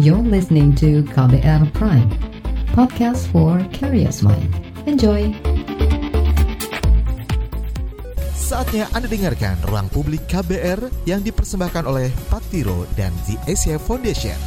You're listening to KBR Prime, podcast for curious mind. Enjoy! Saatnya Anda dengarkan Ruang Publik KBR yang dipersembahkan oleh Patiro dan The Asia Foundation.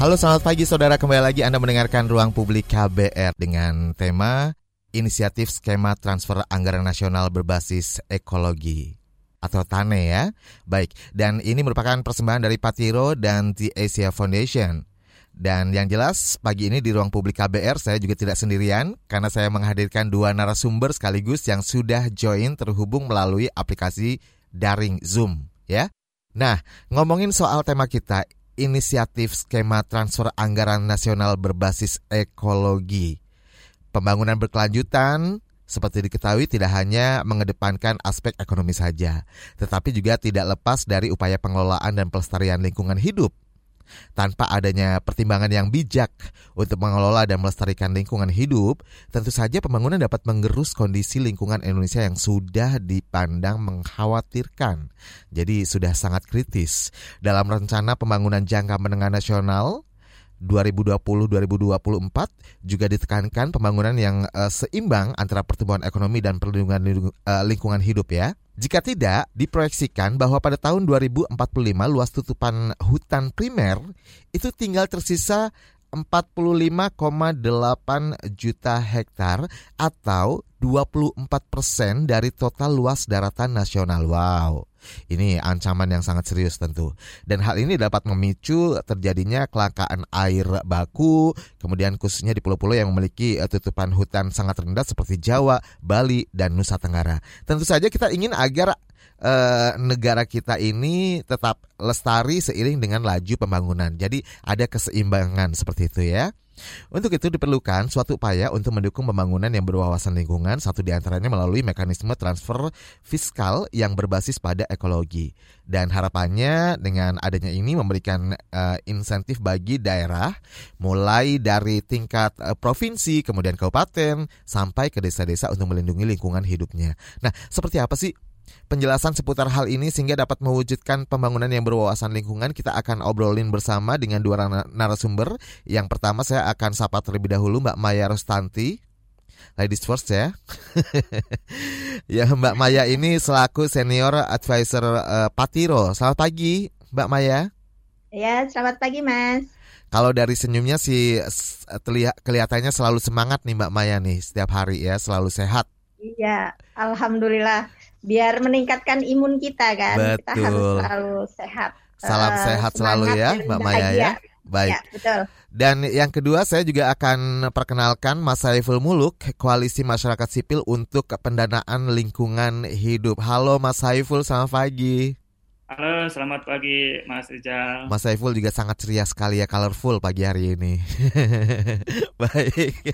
Halo selamat pagi saudara, kembali lagi Anda mendengarkan Ruang Publik KBR dengan tema Inisiatif Skema Transfer Anggaran Nasional Berbasis Ekologi atau TANE ya. Baik, dan ini merupakan persembahan dari Patiro dan The Asia Foundation. Dan yang jelas pagi ini di ruang publik KBR saya juga tidak sendirian karena saya menghadirkan dua narasumber sekaligus yang sudah join terhubung melalui aplikasi daring Zoom ya. Nah, ngomongin soal tema kita inisiatif skema transfer anggaran nasional berbasis ekologi. Pembangunan berkelanjutan seperti diketahui tidak hanya mengedepankan aspek ekonomi saja, tetapi juga tidak lepas dari upaya pengelolaan dan pelestarian lingkungan hidup. Tanpa adanya pertimbangan yang bijak untuk mengelola dan melestarikan lingkungan hidup, tentu saja pembangunan dapat menggerus kondisi lingkungan Indonesia yang sudah dipandang mengkhawatirkan. Jadi sudah sangat kritis. Dalam rencana pembangunan jangka menengah nasional 2020-2024 juga ditekankan pembangunan yang uh, seimbang antara pertumbuhan ekonomi dan perlindungan uh, lingkungan hidup ya. Jika tidak, diproyeksikan bahwa pada tahun 2045 luas tutupan hutan primer itu tinggal tersisa 45,8 juta hektar atau 24 persen dari total luas daratan nasional. Wow. Ini ancaman yang sangat serius tentu. Dan hal ini dapat memicu terjadinya kelangkaan air baku, kemudian khususnya di pulau-pulau yang memiliki eh, tutupan hutan sangat rendah seperti Jawa, Bali, dan Nusa Tenggara. Tentu saja kita ingin agar eh, negara kita ini tetap lestari seiring dengan laju pembangunan. Jadi ada keseimbangan seperti itu ya. Untuk itu diperlukan suatu upaya untuk mendukung pembangunan yang berwawasan lingkungan, satu di antaranya melalui mekanisme transfer fiskal yang berbasis pada ekologi. Dan harapannya dengan adanya ini memberikan uh, insentif bagi daerah, mulai dari tingkat uh, provinsi, kemudian kabupaten, sampai ke desa-desa untuk melindungi lingkungan hidupnya. Nah, seperti apa sih penjelasan seputar hal ini sehingga dapat mewujudkan pembangunan yang berwawasan lingkungan kita akan obrolin bersama dengan dua narasumber. Yang pertama saya akan sapa terlebih dahulu Mbak Maya Rostanti. Ladies first ya. ya Mbak Maya ini selaku senior advisor uh, Patiro. Selamat pagi Mbak Maya. Ya, selamat pagi Mas. Kalau dari senyumnya sih terlihat kelihatannya selalu semangat nih Mbak Maya nih setiap hari ya, selalu sehat. Iya, alhamdulillah biar meningkatkan imun kita kan. Betul. Kita harus selalu sehat. Salam uh, sehat selalu ya, Mbak Maya ya. Baik. Ya, betul. Dan yang kedua saya juga akan perkenalkan Mas Saiful Muluk, Koalisi Masyarakat Sipil untuk Pendanaan Lingkungan Hidup. Halo Mas Saiful, selamat pagi. Halo, selamat pagi Mas Ijal. Mas Saiful juga sangat ceria sekali ya, colorful pagi hari ini. Baik.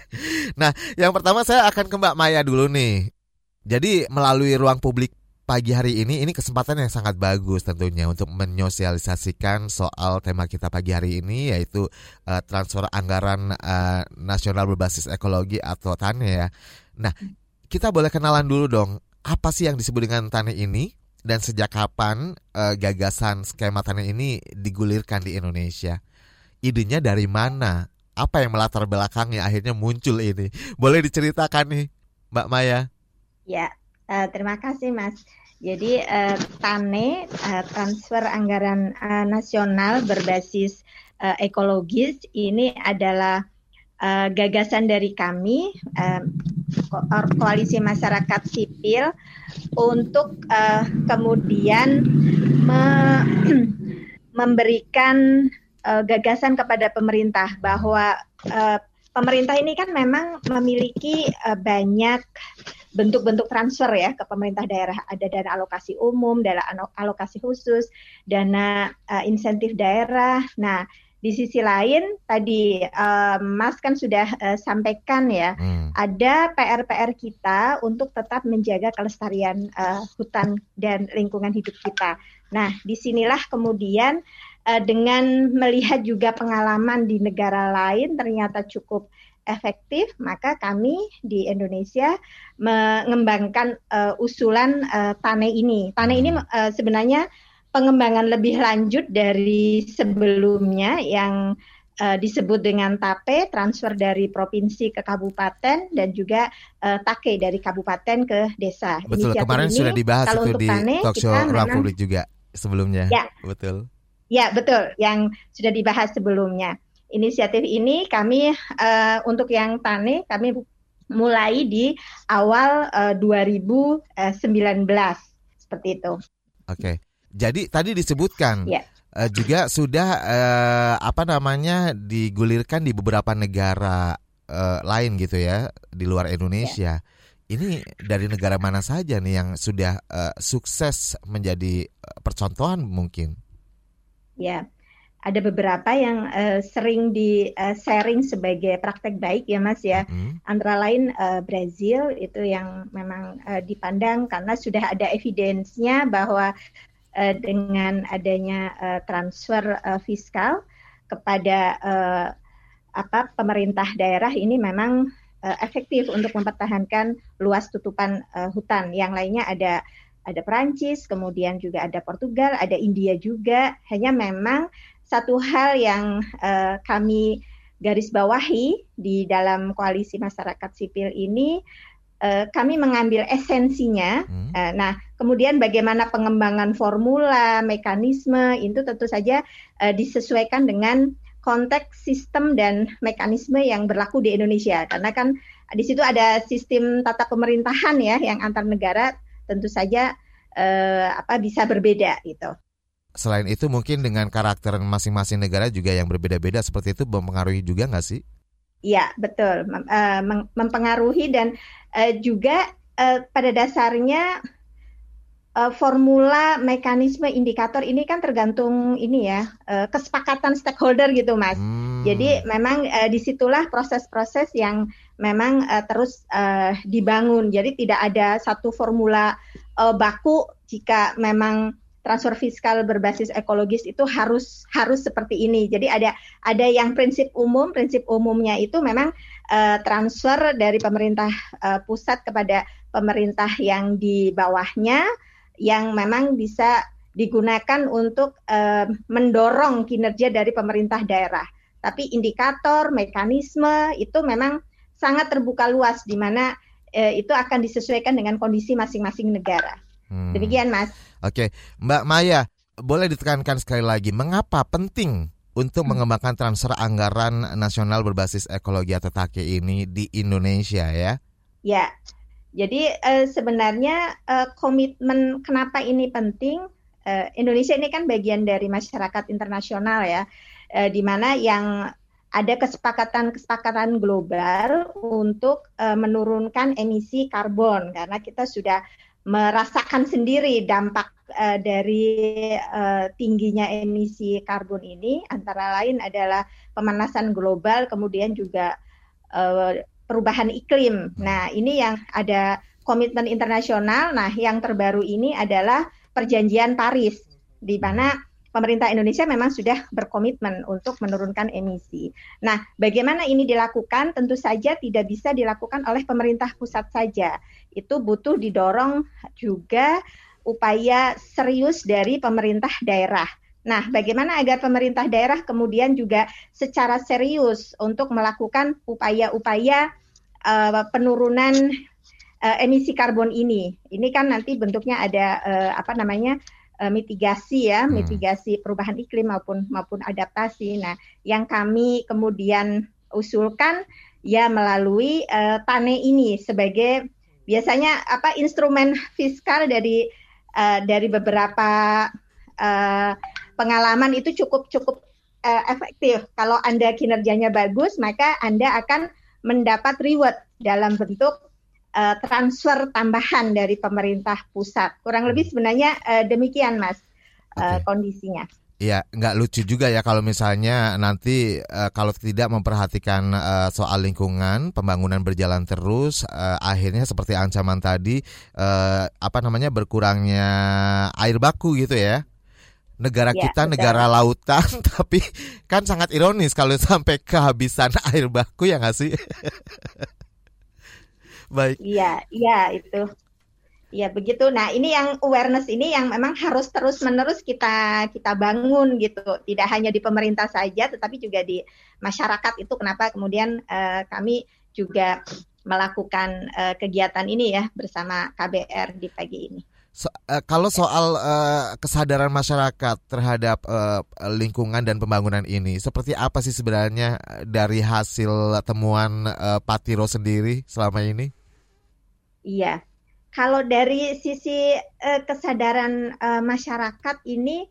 Nah, yang pertama saya akan ke Mbak Maya dulu nih. Jadi melalui ruang publik pagi hari ini ini kesempatan yang sangat bagus tentunya untuk menyosialisasikan soal tema kita pagi hari ini yaitu uh, transfer anggaran uh, nasional berbasis ekologi atau TANE ya. Nah, kita boleh kenalan dulu dong apa sih yang disebut dengan TANE ini dan sejak kapan uh, gagasan skema TANE ini digulirkan di Indonesia? Idenya dari mana? Apa yang melatar belakangnya akhirnya muncul ini? Boleh diceritakan nih, Mbak Maya? Ya, uh, terima kasih Mas. Jadi uh, TANE uh, transfer anggaran uh, nasional berbasis uh, ekologis ini adalah uh, gagasan dari kami uh, koalisi masyarakat sipil untuk uh, kemudian me memberikan uh, gagasan kepada pemerintah bahwa uh, pemerintah ini kan memang memiliki uh, banyak bentuk-bentuk transfer ya ke pemerintah daerah. Ada dana alokasi umum, dana alokasi khusus, dana uh, insentif daerah. Nah, di sisi lain tadi uh, Mas kan sudah uh, sampaikan ya, hmm. ada PR-PR kita untuk tetap menjaga kelestarian uh, hutan dan lingkungan hidup kita. Nah, di sinilah kemudian uh, dengan melihat juga pengalaman di negara lain ternyata cukup efektif, maka kami di Indonesia mengembangkan uh, usulan uh, TANE ini. TANE ini uh, sebenarnya pengembangan lebih lanjut dari sebelumnya yang uh, disebut dengan TAPE, transfer dari provinsi ke kabupaten dan juga uh, TAKE dari kabupaten ke desa. Betul, Inisiatif kemarin ini, sudah dibahas itu di Tane, talk show ruang publik juga sebelumnya. Ya, betul. Ya, betul, yang sudah dibahas sebelumnya. Inisiatif ini kami uh, untuk yang Tane kami mulai di awal uh, 2019 seperti itu. Oke. Okay. Jadi tadi disebutkan ya uh, juga sudah uh, apa namanya digulirkan di beberapa negara uh, lain gitu ya di luar Indonesia. Ya. Ini dari negara mana saja nih yang sudah uh, sukses menjadi percontohan mungkin? Ya, ada beberapa yang uh, sering di uh, sharing sebagai praktek baik ya Mas ya. Hmm. Antara lain uh, Brazil itu yang memang uh, dipandang karena sudah ada evidensnya bahwa uh, dengan adanya uh, transfer uh, fiskal kepada uh, apa pemerintah daerah ini memang uh, efektif untuk mempertahankan luas tutupan uh, hutan. Yang lainnya ada ada Perancis, kemudian juga ada Portugal, ada India juga. Hanya memang satu hal yang uh, kami garis bawahi di dalam koalisi masyarakat sipil ini uh, kami mengambil esensinya. Hmm. Uh, nah, kemudian bagaimana pengembangan formula, mekanisme itu tentu saja uh, disesuaikan dengan konteks sistem dan mekanisme yang berlaku di Indonesia. Karena kan di situ ada sistem tata pemerintahan ya yang antar negara tentu saja uh, apa bisa berbeda gitu. Selain itu mungkin dengan karakter masing-masing negara juga yang berbeda-beda seperti itu mempengaruhi juga nggak sih? Iya betul, mempengaruhi dan uh, juga uh, pada dasarnya uh, formula mekanisme indikator ini kan tergantung ini ya uh, kesepakatan stakeholder gitu mas. Hmm. Jadi memang uh, di situlah proses-proses yang memang uh, terus uh, dibangun. Jadi tidak ada satu formula uh, baku jika memang transfer fiskal berbasis ekologis itu harus harus seperti ini. Jadi ada ada yang prinsip umum, prinsip umumnya itu memang uh, transfer dari pemerintah uh, pusat kepada pemerintah yang di bawahnya yang memang bisa digunakan untuk uh, mendorong kinerja dari pemerintah daerah. Tapi indikator, mekanisme itu memang sangat terbuka luas di mana itu akan disesuaikan dengan kondisi masing-masing negara. Hmm. Demikian, Mas. Oke, Mbak Maya, boleh ditekankan sekali lagi mengapa penting untuk hmm. mengembangkan transfer anggaran nasional berbasis ekologi atau TAKE ini di Indonesia ya? Ya, jadi uh, sebenarnya uh, komitmen kenapa ini penting? Uh, Indonesia ini kan bagian dari masyarakat internasional ya, uh, di mana yang ada kesepakatan-kesepakatan global untuk uh, menurunkan emisi karbon karena kita sudah merasakan sendiri dampak uh, dari uh, tingginya emisi karbon ini antara lain adalah pemanasan global kemudian juga uh, perubahan iklim. Nah, ini yang ada komitmen internasional. Nah, yang terbaru ini adalah perjanjian Paris di mana pemerintah Indonesia memang sudah berkomitmen untuk menurunkan emisi. Nah, bagaimana ini dilakukan? Tentu saja tidak bisa dilakukan oleh pemerintah pusat saja. Itu butuh didorong juga upaya serius dari pemerintah daerah. Nah, bagaimana agar pemerintah daerah kemudian juga secara serius untuk melakukan upaya-upaya uh, penurunan uh, emisi karbon ini? Ini kan nanti bentuknya ada uh, apa namanya? Uh, mitigasi ya, hmm. mitigasi perubahan iklim maupun maupun adaptasi. Nah, yang kami kemudian usulkan ya melalui uh, TANE ini sebagai biasanya apa instrumen fiskal dari uh, dari beberapa uh, pengalaman itu cukup cukup uh, efektif. Kalau Anda kinerjanya bagus, maka Anda akan mendapat reward dalam bentuk uh, transfer tambahan dari pemerintah pusat. Kurang lebih hmm. sebenarnya uh, demikian, Mas, uh, okay. kondisinya. Iya, nggak lucu juga ya kalau misalnya nanti uh, kalau tidak memperhatikan uh, soal lingkungan, pembangunan berjalan terus, uh, akhirnya seperti ancaman tadi, uh, apa namanya berkurangnya air baku gitu ya. Negara ya, kita betul. negara lautan, tapi kan sangat ironis kalau sampai kehabisan air baku ya nggak sih? Baik. Iya, iya itu. Ya begitu. Nah ini yang awareness ini yang memang harus terus menerus kita kita bangun gitu. Tidak hanya di pemerintah saja, tetapi juga di masyarakat itu. Kenapa kemudian uh, kami juga melakukan uh, kegiatan ini ya bersama KBR di pagi ini. So, uh, kalau soal uh, kesadaran masyarakat terhadap uh, lingkungan dan pembangunan ini, seperti apa sih sebenarnya dari hasil temuan uh, Patiro sendiri selama ini? Iya, kalau dari sisi uh, kesadaran uh, masyarakat ini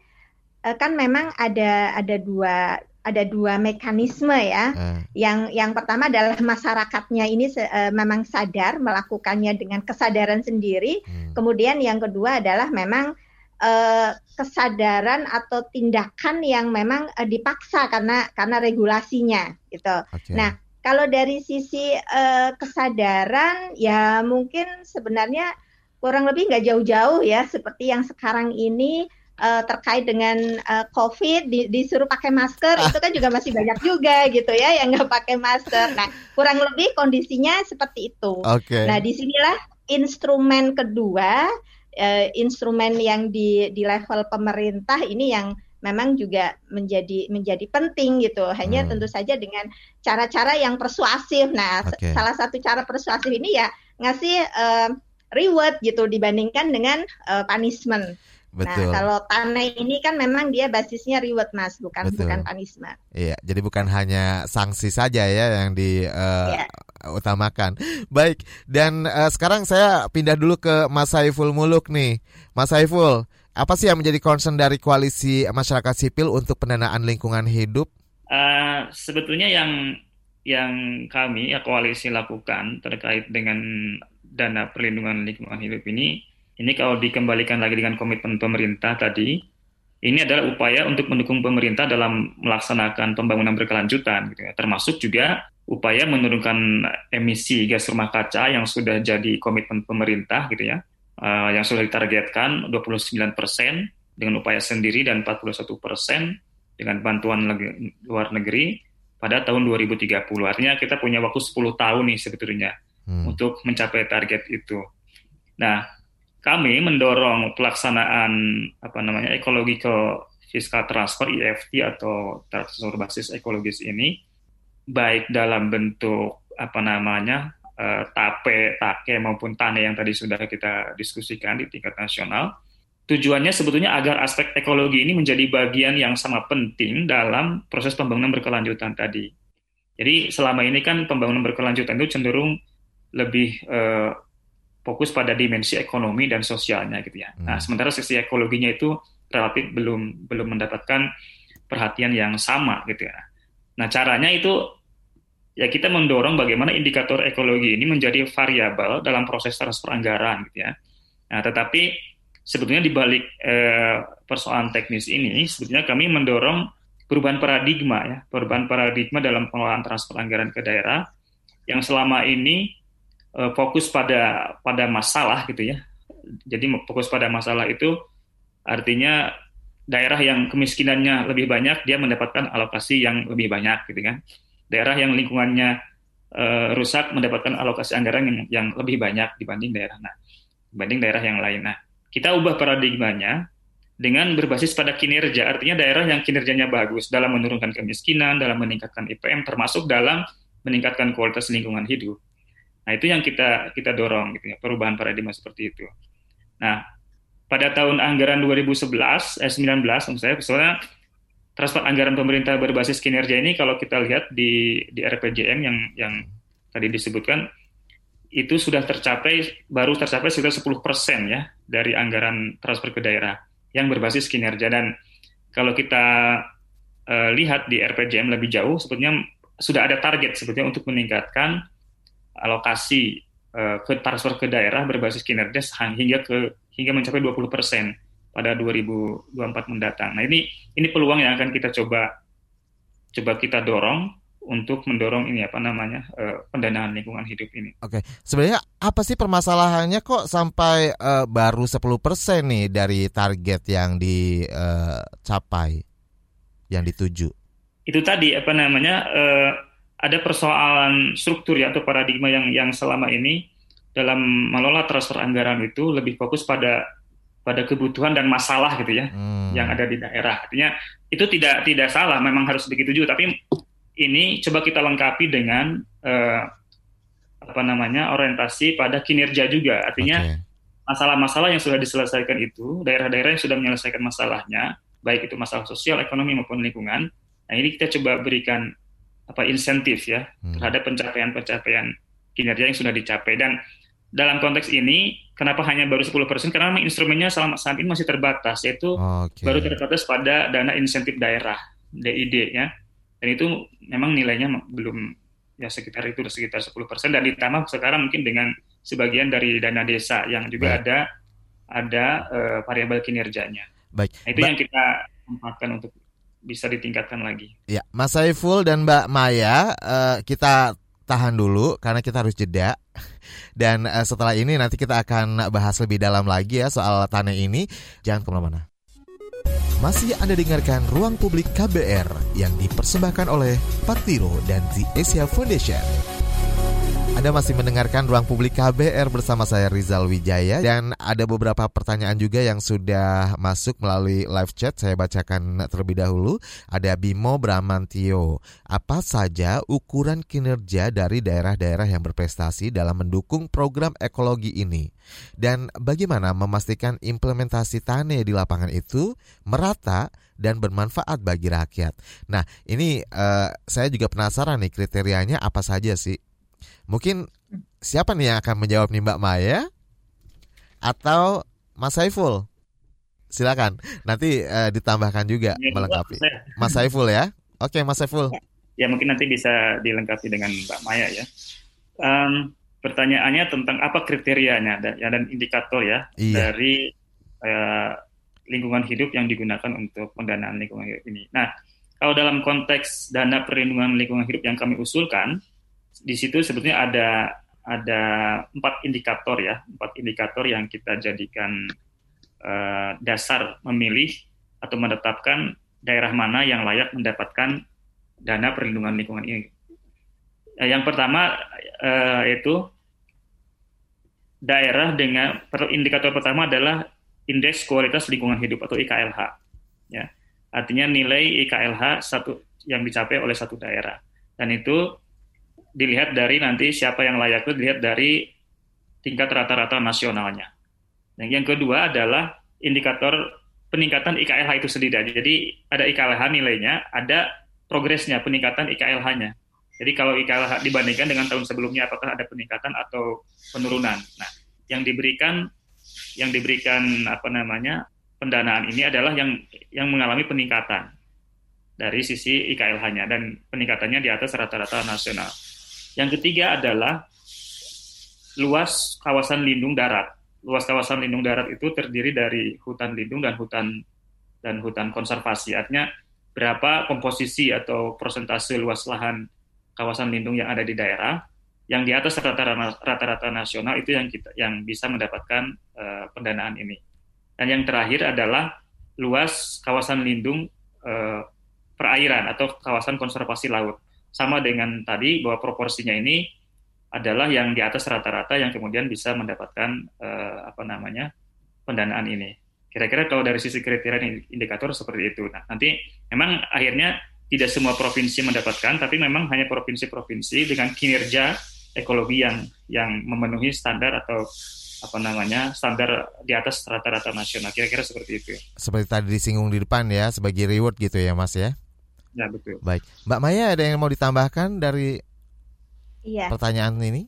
uh, kan memang ada ada dua ada dua mekanisme ya. Uh. Yang yang pertama adalah masyarakatnya ini uh, memang sadar melakukannya dengan kesadaran sendiri. Hmm. Kemudian yang kedua adalah memang uh, kesadaran atau tindakan yang memang uh, dipaksa karena karena regulasinya gitu. Okay. Nah, kalau dari sisi uh, kesadaran, ya mungkin sebenarnya kurang lebih nggak jauh-jauh ya, seperti yang sekarang ini uh, terkait dengan uh, COVID di, disuruh pakai masker itu kan juga masih banyak juga gitu ya yang nggak pakai masker. Nah kurang lebih kondisinya seperti itu. Okay. Nah di sinilah instrumen kedua, uh, instrumen yang di di level pemerintah ini yang memang juga menjadi menjadi penting gitu. Hanya hmm. tentu saja dengan cara-cara yang persuasif. Nah, okay. salah satu cara persuasif ini ya ngasih uh, reward gitu dibandingkan dengan uh, punishment. Nah, Betul. Nah, kalau tanah ini kan memang dia basisnya reward mas, bukan Betul. bukan punishment. Iya, jadi bukan hanya sanksi saja ya yang diutamakan. Uh, yeah. Baik, dan uh, sekarang saya pindah dulu ke Mas Saiful Muluk nih, Mas Saiful. Apa sih yang menjadi concern dari koalisi masyarakat sipil untuk pendanaan lingkungan hidup? Uh, sebetulnya yang yang kami ya koalisi lakukan terkait dengan dana perlindungan lingkungan hidup ini, ini kalau dikembalikan lagi dengan komitmen pemerintah tadi, ini adalah upaya untuk mendukung pemerintah dalam melaksanakan pembangunan berkelanjutan, gitu ya. termasuk juga upaya menurunkan emisi gas rumah kaca yang sudah jadi komitmen pemerintah, gitu ya uh, yang sudah ditargetkan 29 persen dengan upaya sendiri dan 41 persen dengan bantuan luar negeri pada tahun 2030. Artinya kita punya waktu 10 tahun nih sebetulnya hmm. untuk mencapai target itu. Nah, kami mendorong pelaksanaan apa namanya ecological fiscal transfer EFT atau transfer basis ekologis ini baik dalam bentuk apa namanya uh, tape, take maupun tane yang tadi sudah kita diskusikan di tingkat nasional. Tujuannya sebetulnya agar aspek ekologi ini menjadi bagian yang sangat penting dalam proses pembangunan berkelanjutan tadi. Jadi selama ini kan pembangunan berkelanjutan itu cenderung lebih uh, fokus pada dimensi ekonomi dan sosialnya gitu ya. Hmm. Nah, sementara sisi ekologinya itu relatif belum belum mendapatkan perhatian yang sama gitu ya. Nah, caranya itu ya kita mendorong bagaimana indikator ekologi ini menjadi variabel dalam proses transfer anggaran gitu ya. Nah, tetapi sebetulnya di balik eh, persoalan teknis ini sebetulnya kami mendorong perubahan paradigma ya, perubahan paradigma dalam pengelolaan transfer anggaran ke daerah yang selama ini eh, fokus pada pada masalah gitu ya. Jadi fokus pada masalah itu artinya daerah yang kemiskinannya lebih banyak dia mendapatkan alokasi yang lebih banyak gitu kan daerah yang lingkungannya uh, rusak mendapatkan alokasi anggaran yang, yang lebih banyak dibanding daerah nah dibanding daerah yang lain. Nah, kita ubah paradigmanya dengan berbasis pada kinerja. Artinya daerah yang kinerjanya bagus dalam menurunkan kemiskinan, dalam meningkatkan IPM termasuk dalam meningkatkan kualitas lingkungan hidup. Nah, itu yang kita kita dorong gitu ya, perubahan paradigma seperti itu. Nah, pada tahun anggaran 2011 eh 19 maksud saya, soalnya transfer anggaran pemerintah berbasis kinerja ini kalau kita lihat di di RPJM yang yang tadi disebutkan itu sudah tercapai baru tercapai sekitar 10 persen ya dari anggaran transfer ke daerah yang berbasis kinerja. Dan kalau kita uh, lihat di RPJM lebih jauh sebetulnya sudah ada target sebetulnya untuk meningkatkan alokasi uh, ke transfer ke daerah berbasis kinerja hingga ke hingga mencapai 20 persen pada 2024 mendatang. Nah ini ini peluang yang akan kita coba coba kita dorong untuk mendorong ini apa namanya uh, pendanaan lingkungan hidup ini. Oke, sebenarnya apa sih permasalahannya kok sampai uh, baru 10% nih dari target yang dicapai, yang dituju? Itu tadi apa namanya uh, ada persoalan struktur ya atau paradigma yang yang selama ini dalam mengelola transfer anggaran itu lebih fokus pada pada kebutuhan dan masalah gitu ya hmm. yang ada di daerah. Artinya itu tidak tidak salah, memang harus begitu juga. Tapi ini coba kita lengkapi dengan uh, apa namanya orientasi pada kinerja juga. Artinya masalah-masalah yang sudah diselesaikan itu daerah-daerah yang sudah menyelesaikan masalahnya, baik itu masalah sosial, ekonomi maupun lingkungan. Nah ini kita coba berikan apa insentif ya hmm. terhadap pencapaian-pencapaian kinerja yang sudah dicapai dan dalam konteks ini kenapa hanya baru 10%? Karena memang instrumennya selama saat ini masih terbatas, yaitu okay. baru terbatas pada dana insentif daerah (DID) ya. Dan itu memang nilainya belum ya sekitar itu sekitar 10% dan ditambah sekarang mungkin dengan sebagian dari dana desa yang juga Baik. ada ada uh, variabel kinerjanya. Baik. Nah, itu ba yang kita tempatkan untuk bisa ditingkatkan lagi. Ya, Mas Saiful dan Mbak Maya, uh, kita tahan dulu karena kita harus jeda. Dan uh, setelah ini nanti kita akan bahas lebih dalam lagi ya soal tanah ini. Jangan ke mana-mana. Masih Anda dengarkan Ruang Publik KBR yang dipersembahkan oleh Patiro dan The Asia Foundation. Anda masih mendengarkan Ruang Publik KBR bersama saya Rizal Wijaya dan ada beberapa pertanyaan juga yang sudah masuk melalui live chat. Saya bacakan terlebih dahulu. Ada Bimo Bramantio. Apa saja ukuran kinerja dari daerah-daerah yang berprestasi dalam mendukung program ekologi ini? Dan bagaimana memastikan implementasi tane di lapangan itu merata dan bermanfaat bagi rakyat. Nah, ini uh, saya juga penasaran nih kriterianya apa saja sih Mungkin siapa nih yang akan menjawab nih Mbak Maya atau Mas Saiful? Silakan. Nanti uh, ditambahkan juga ya, melengkapi. Mas Saiful ya. Oke, Mas Saiful. Ya. ya, mungkin nanti bisa dilengkapi dengan Mbak Maya ya. Um, pertanyaannya tentang apa kriterianya dan, ya, dan indikator ya iya. dari uh, lingkungan hidup yang digunakan untuk pendanaan lingkungan hidup ini. Nah, kalau dalam konteks dana perlindungan lingkungan hidup yang kami usulkan, di situ sebetulnya ada ada empat indikator ya, empat indikator yang kita jadikan uh, dasar memilih atau menetapkan daerah mana yang layak mendapatkan dana perlindungan lingkungan ini. Uh, yang pertama uh, itu daerah dengan indikator pertama adalah indeks kualitas lingkungan hidup atau IKLH. Ya, artinya nilai IKLH satu yang dicapai oleh satu daerah dan itu dilihat dari nanti siapa yang layak itu dilihat dari tingkat rata-rata nasionalnya. Dan yang kedua adalah indikator peningkatan IKLH itu sendiri. Jadi ada IKLH nilainya, ada progresnya peningkatan IKLH-nya. Jadi kalau IKLH dibandingkan dengan tahun sebelumnya apakah ada peningkatan atau penurunan. Nah, yang diberikan yang diberikan apa namanya pendanaan ini adalah yang yang mengalami peningkatan dari sisi IKLH-nya dan peningkatannya di atas rata-rata nasional. Yang ketiga adalah luas kawasan lindung darat. Luas kawasan lindung darat itu terdiri dari hutan lindung dan hutan dan hutan konservasi. Artinya berapa komposisi atau persentase luas lahan kawasan lindung yang ada di daerah yang di atas rata-rata nasional itu yang kita yang bisa mendapatkan uh, pendanaan ini. Dan yang terakhir adalah luas kawasan lindung uh, perairan atau kawasan konservasi laut sama dengan tadi bahwa proporsinya ini adalah yang di atas rata-rata yang kemudian bisa mendapatkan uh, apa namanya pendanaan ini. Kira-kira kalau dari sisi kriteria indikator seperti itu. Nah, nanti memang akhirnya tidak semua provinsi mendapatkan, tapi memang hanya provinsi-provinsi dengan kinerja ekologi yang yang memenuhi standar atau apa namanya standar di atas rata-rata nasional. Kira-kira seperti itu. Seperti tadi disinggung di depan ya, sebagai reward gitu ya, Mas ya. Ya betul. Baik, Mbak Maya ada yang mau ditambahkan dari iya. pertanyaan ini?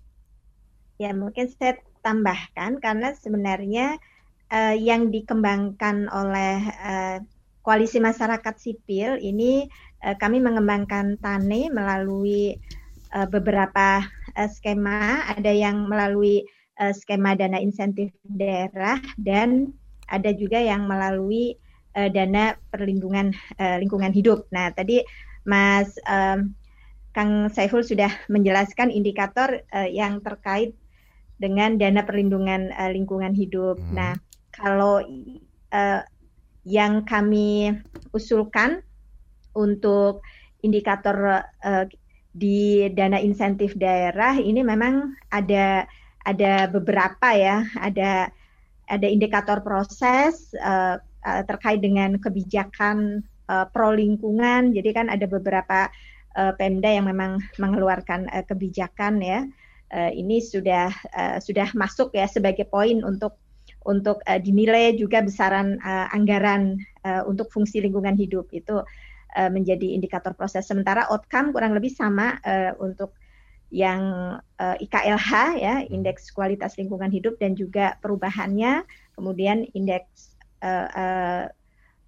Ya mungkin saya tambahkan karena sebenarnya uh, yang dikembangkan oleh uh, koalisi masyarakat sipil ini uh, kami mengembangkan TANE melalui uh, beberapa uh, skema, ada yang melalui uh, skema dana insentif daerah dan ada juga yang melalui uh, dana perlindungan uh, lingkungan hidup. Nah, tadi Mas um, Kang Saiful sudah menjelaskan indikator uh, yang terkait dengan dana perlindungan uh, lingkungan hidup. Hmm. Nah, kalau uh, yang kami usulkan untuk indikator uh, di dana insentif daerah ini memang ada ada beberapa ya, ada ada indikator proses uh, uh, terkait dengan kebijakan uh, pro lingkungan. Jadi kan ada beberapa uh, Pemda yang memang mengeluarkan uh, kebijakan ya. Uh, ini sudah uh, sudah masuk ya sebagai poin untuk untuk uh, dinilai juga besaran uh, anggaran uh, untuk fungsi lingkungan hidup itu uh, menjadi indikator proses. Sementara outcome kurang lebih sama uh, untuk yang uh, eh, IKLH ya, hmm. indeks kualitas lingkungan hidup dan juga perubahannya, kemudian indeks uh,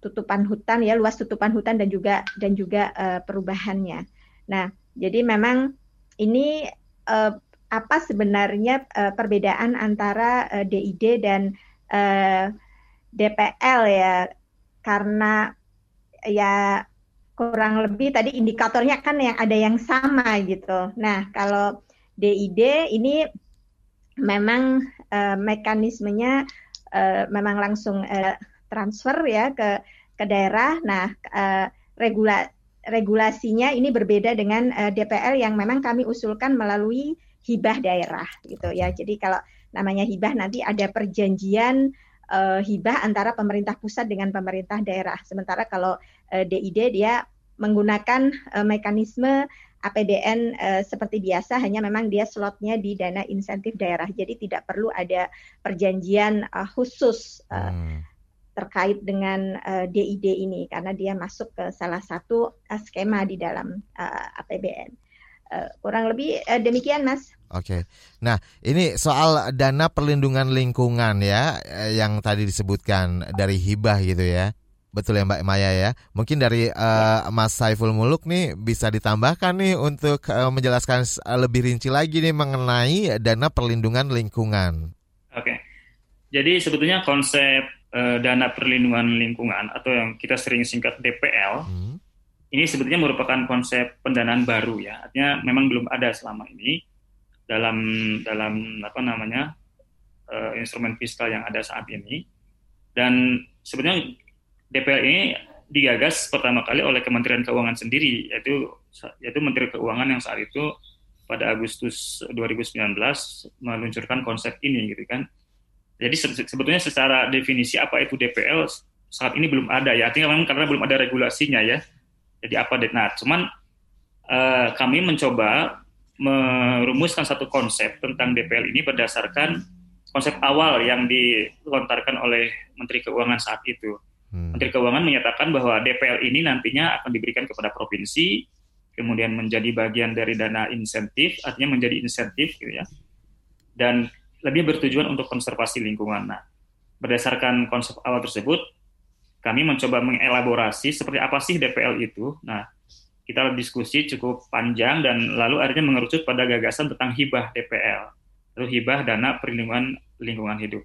tutupan hutan ya, luas tutupan hutan dan juga dan juga uh, perubahannya. Nah, jadi memang ini uh, apa sebenarnya uh, perbedaan antara uh, DID dan uh, DPL ya? Karena ya kurang lebih tadi indikatornya kan yang ada yang sama gitu. Nah, kalau DID ini memang uh, mekanismenya uh, memang langsung uh, transfer ya ke ke daerah. Nah, uh, regula regulasinya ini berbeda dengan uh, DPL yang memang kami usulkan melalui hibah daerah gitu ya. Jadi kalau namanya hibah nanti ada perjanjian uh, hibah antara pemerintah pusat dengan pemerintah daerah. Sementara kalau uh, DID dia menggunakan uh, mekanisme APBN uh, seperti biasa, hanya memang dia slotnya di dana insentif daerah. Jadi tidak perlu ada perjanjian uh, khusus uh, hmm. terkait dengan uh, DID ini karena dia masuk ke salah satu uh, skema di dalam uh, APBN. Uh, kurang lebih uh, demikian, Mas. Oke. Nah, ini soal dana perlindungan lingkungan ya yang tadi disebutkan dari hibah gitu ya. Betul ya Mbak Maya ya. Mungkin dari uh, Mas Saiful Muluk nih bisa ditambahkan nih untuk uh, menjelaskan lebih rinci lagi nih mengenai dana perlindungan lingkungan. Oke. Jadi sebetulnya konsep uh, dana perlindungan lingkungan atau yang kita sering singkat DPL hmm. ini sebetulnya merupakan konsep pendanaan baru ya. Artinya memang belum ada selama ini dalam dalam apa namanya uh, instrumen fiskal yang ada saat ini dan sebenarnya DPL ini digagas pertama kali oleh Kementerian Keuangan sendiri yaitu yaitu Menteri Keuangan yang saat itu pada Agustus 2019 meluncurkan konsep ini gitu kan jadi sebetulnya secara definisi apa itu DPL saat ini belum ada ya artinya memang karena belum ada regulasinya ya jadi apa nah cuman uh, kami mencoba merumuskan satu konsep tentang DPL ini berdasarkan konsep awal yang dilontarkan oleh Menteri Keuangan saat itu. Hmm. Menteri Keuangan menyatakan bahwa DPL ini nantinya akan diberikan kepada provinsi, kemudian menjadi bagian dari dana insentif, artinya menjadi insentif gitu ya. Dan lebih bertujuan untuk konservasi lingkungan. Nah, berdasarkan konsep awal tersebut, kami mencoba mengelaborasi seperti apa sih DPL itu. Nah, kita diskusi cukup panjang dan lalu akhirnya mengerucut pada gagasan tentang hibah DPL, lalu hibah dana perlindungan lingkungan hidup.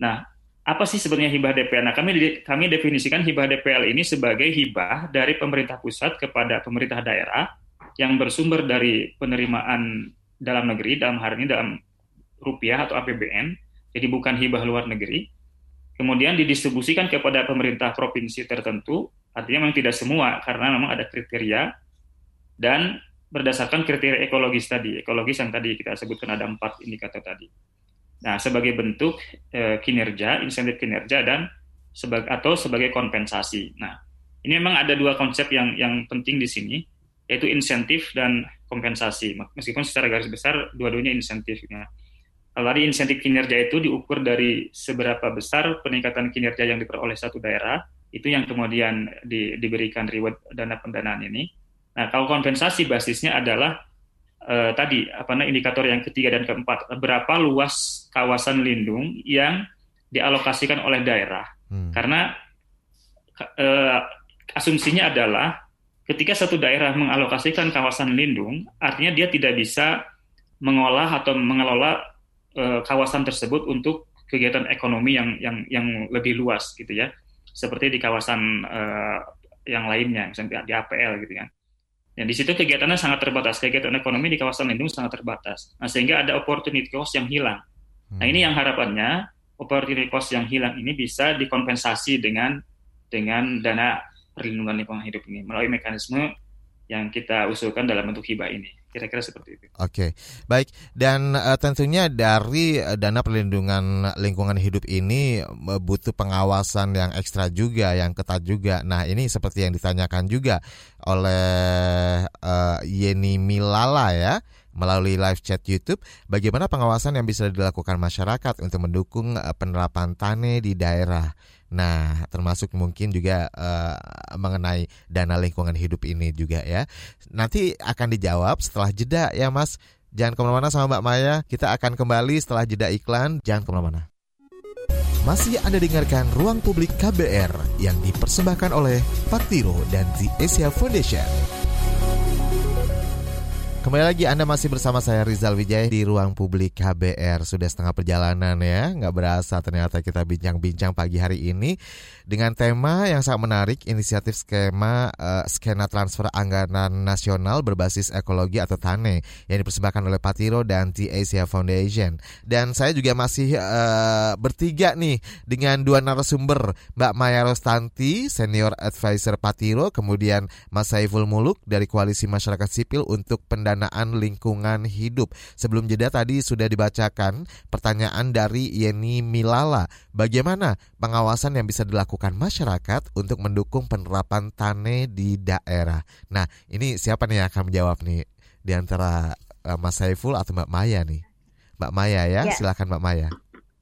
Nah, apa sih sebenarnya hibah DPL? Nah, kami kami definisikan hibah DPL ini sebagai hibah dari pemerintah pusat kepada pemerintah daerah yang bersumber dari penerimaan dalam negeri, dalam hari ini dalam rupiah atau APBN, jadi bukan hibah luar negeri. Kemudian didistribusikan kepada pemerintah provinsi tertentu Artinya memang tidak semua karena memang ada kriteria dan berdasarkan kriteria ekologis tadi, ekologis yang tadi kita sebutkan ada empat indikator tadi. Nah, sebagai bentuk e, kinerja, insentif kinerja dan sebagai atau sebagai kompensasi. Nah, ini memang ada dua konsep yang yang penting di sini, yaitu insentif dan kompensasi. Meskipun secara garis besar dua-duanya insentifnya. Kalau tadi insentif kinerja itu diukur dari seberapa besar peningkatan kinerja yang diperoleh satu daerah itu yang kemudian di, diberikan reward dana pendanaan ini. Nah, kalau kompensasi basisnya adalah eh, tadi apa namanya indikator yang ketiga dan keempat, berapa luas kawasan lindung yang dialokasikan oleh daerah. Hmm. Karena eh, asumsinya adalah ketika satu daerah mengalokasikan kawasan lindung, artinya dia tidak bisa mengolah atau mengelola eh, kawasan tersebut untuk kegiatan ekonomi yang yang yang lebih luas gitu ya seperti di kawasan uh, yang lainnya, misalnya di APL gitu kan. Dan di situ kegiatannya sangat terbatas, kegiatan ekonomi di kawasan lindung sangat terbatas. Nah, sehingga ada opportunity cost yang hilang. Nah, ini yang harapannya opportunity cost yang hilang ini bisa dikompensasi dengan dengan dana perlindungan lingkungan hidup ini melalui mekanisme yang kita usulkan dalam bentuk hibah ini. Kira-kira seperti itu. Oke, baik. Dan uh, tentunya dari uh, dana perlindungan lingkungan hidup ini uh, butuh pengawasan yang ekstra juga, yang ketat juga. Nah, ini seperti yang ditanyakan juga oleh uh, Yeni Milala ya melalui live chat YouTube. Bagaimana pengawasan yang bisa dilakukan masyarakat untuk mendukung penerapan tane di daerah? Nah, termasuk mungkin juga uh, mengenai dana lingkungan hidup ini juga ya. Nanti akan dijawab setelah jeda ya Mas. Jangan ke mana-mana sama Mbak Maya. Kita akan kembali setelah jeda iklan. Jangan ke mana-mana. Masih Anda dengarkan Ruang Publik KBR yang dipersembahkan oleh Patiro dan The Asia Foundation. Kembali lagi Anda masih bersama saya Rizal Wijaya di ruang publik KBR Sudah setengah perjalanan ya Nggak berasa ternyata kita bincang-bincang pagi hari ini Dengan tema yang sangat menarik Inisiatif skema uh, skena transfer anggaran nasional berbasis ekologi atau TANE Yang dipersembahkan oleh Patiro dan T Foundation. Dan saya juga masih uh, bertiga nih Dengan dua narasumber Mbak Maya Rostanti Senior Advisor Patiro Kemudian Mas Saiful Muluk dari Koalisi Masyarakat Sipil untuk pendampingan pendanaan lingkungan hidup. Sebelum jeda tadi sudah dibacakan pertanyaan dari Yeni Milala. Bagaimana pengawasan yang bisa dilakukan masyarakat untuk mendukung penerapan tane di daerah? Nah, ini siapa nih yang akan menjawab nih di antara uh, Mas Saiful atau Mbak Maya nih? Mbak Maya ya, ya. silakan Mbak Maya.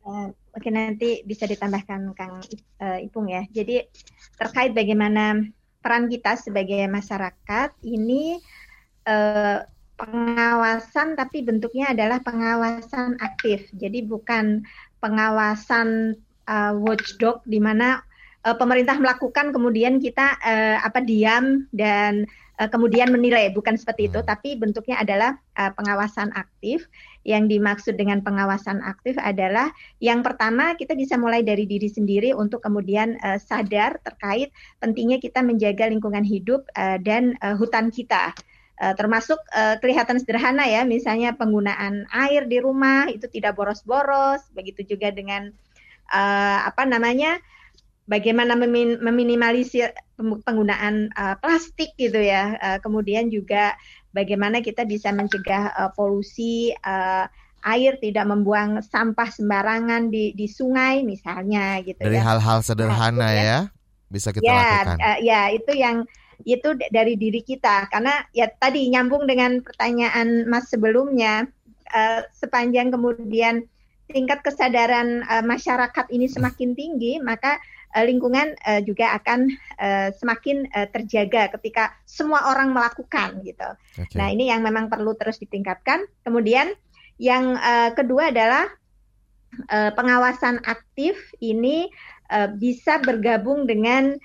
Uh, Oke nanti bisa ditambahkan Kang uh, Ipung ya. Jadi terkait bagaimana peran kita sebagai masyarakat ini uh, pengawasan tapi bentuknya adalah pengawasan aktif. Jadi bukan pengawasan uh, watchdog di mana uh, pemerintah melakukan kemudian kita uh, apa diam dan uh, kemudian menilai bukan seperti itu hmm. tapi bentuknya adalah uh, pengawasan aktif. Yang dimaksud dengan pengawasan aktif adalah yang pertama kita bisa mulai dari diri sendiri untuk kemudian uh, sadar terkait pentingnya kita menjaga lingkungan hidup uh, dan uh, hutan kita. Uh, termasuk uh, kelihatan sederhana ya, misalnya penggunaan air di rumah itu tidak boros-boros, begitu juga dengan uh, apa namanya, bagaimana memin meminimalisir penggunaan uh, plastik gitu ya, uh, kemudian juga bagaimana kita bisa mencegah uh, polusi uh, air tidak membuang sampah sembarangan di di sungai misalnya gitu dari ya. hal-hal sederhana nah, ya. bisa kita ya, lakukan. uh, ya itu yang itu dari diri kita karena ya tadi nyambung dengan pertanyaan Mas sebelumnya uh, sepanjang kemudian tingkat kesadaran uh, masyarakat ini semakin tinggi maka uh, lingkungan uh, juga akan uh, semakin uh, terjaga ketika semua orang melakukan gitu. Okay. Nah ini yang memang perlu terus ditingkatkan. Kemudian yang uh, kedua adalah uh, pengawasan aktif ini uh, bisa bergabung dengan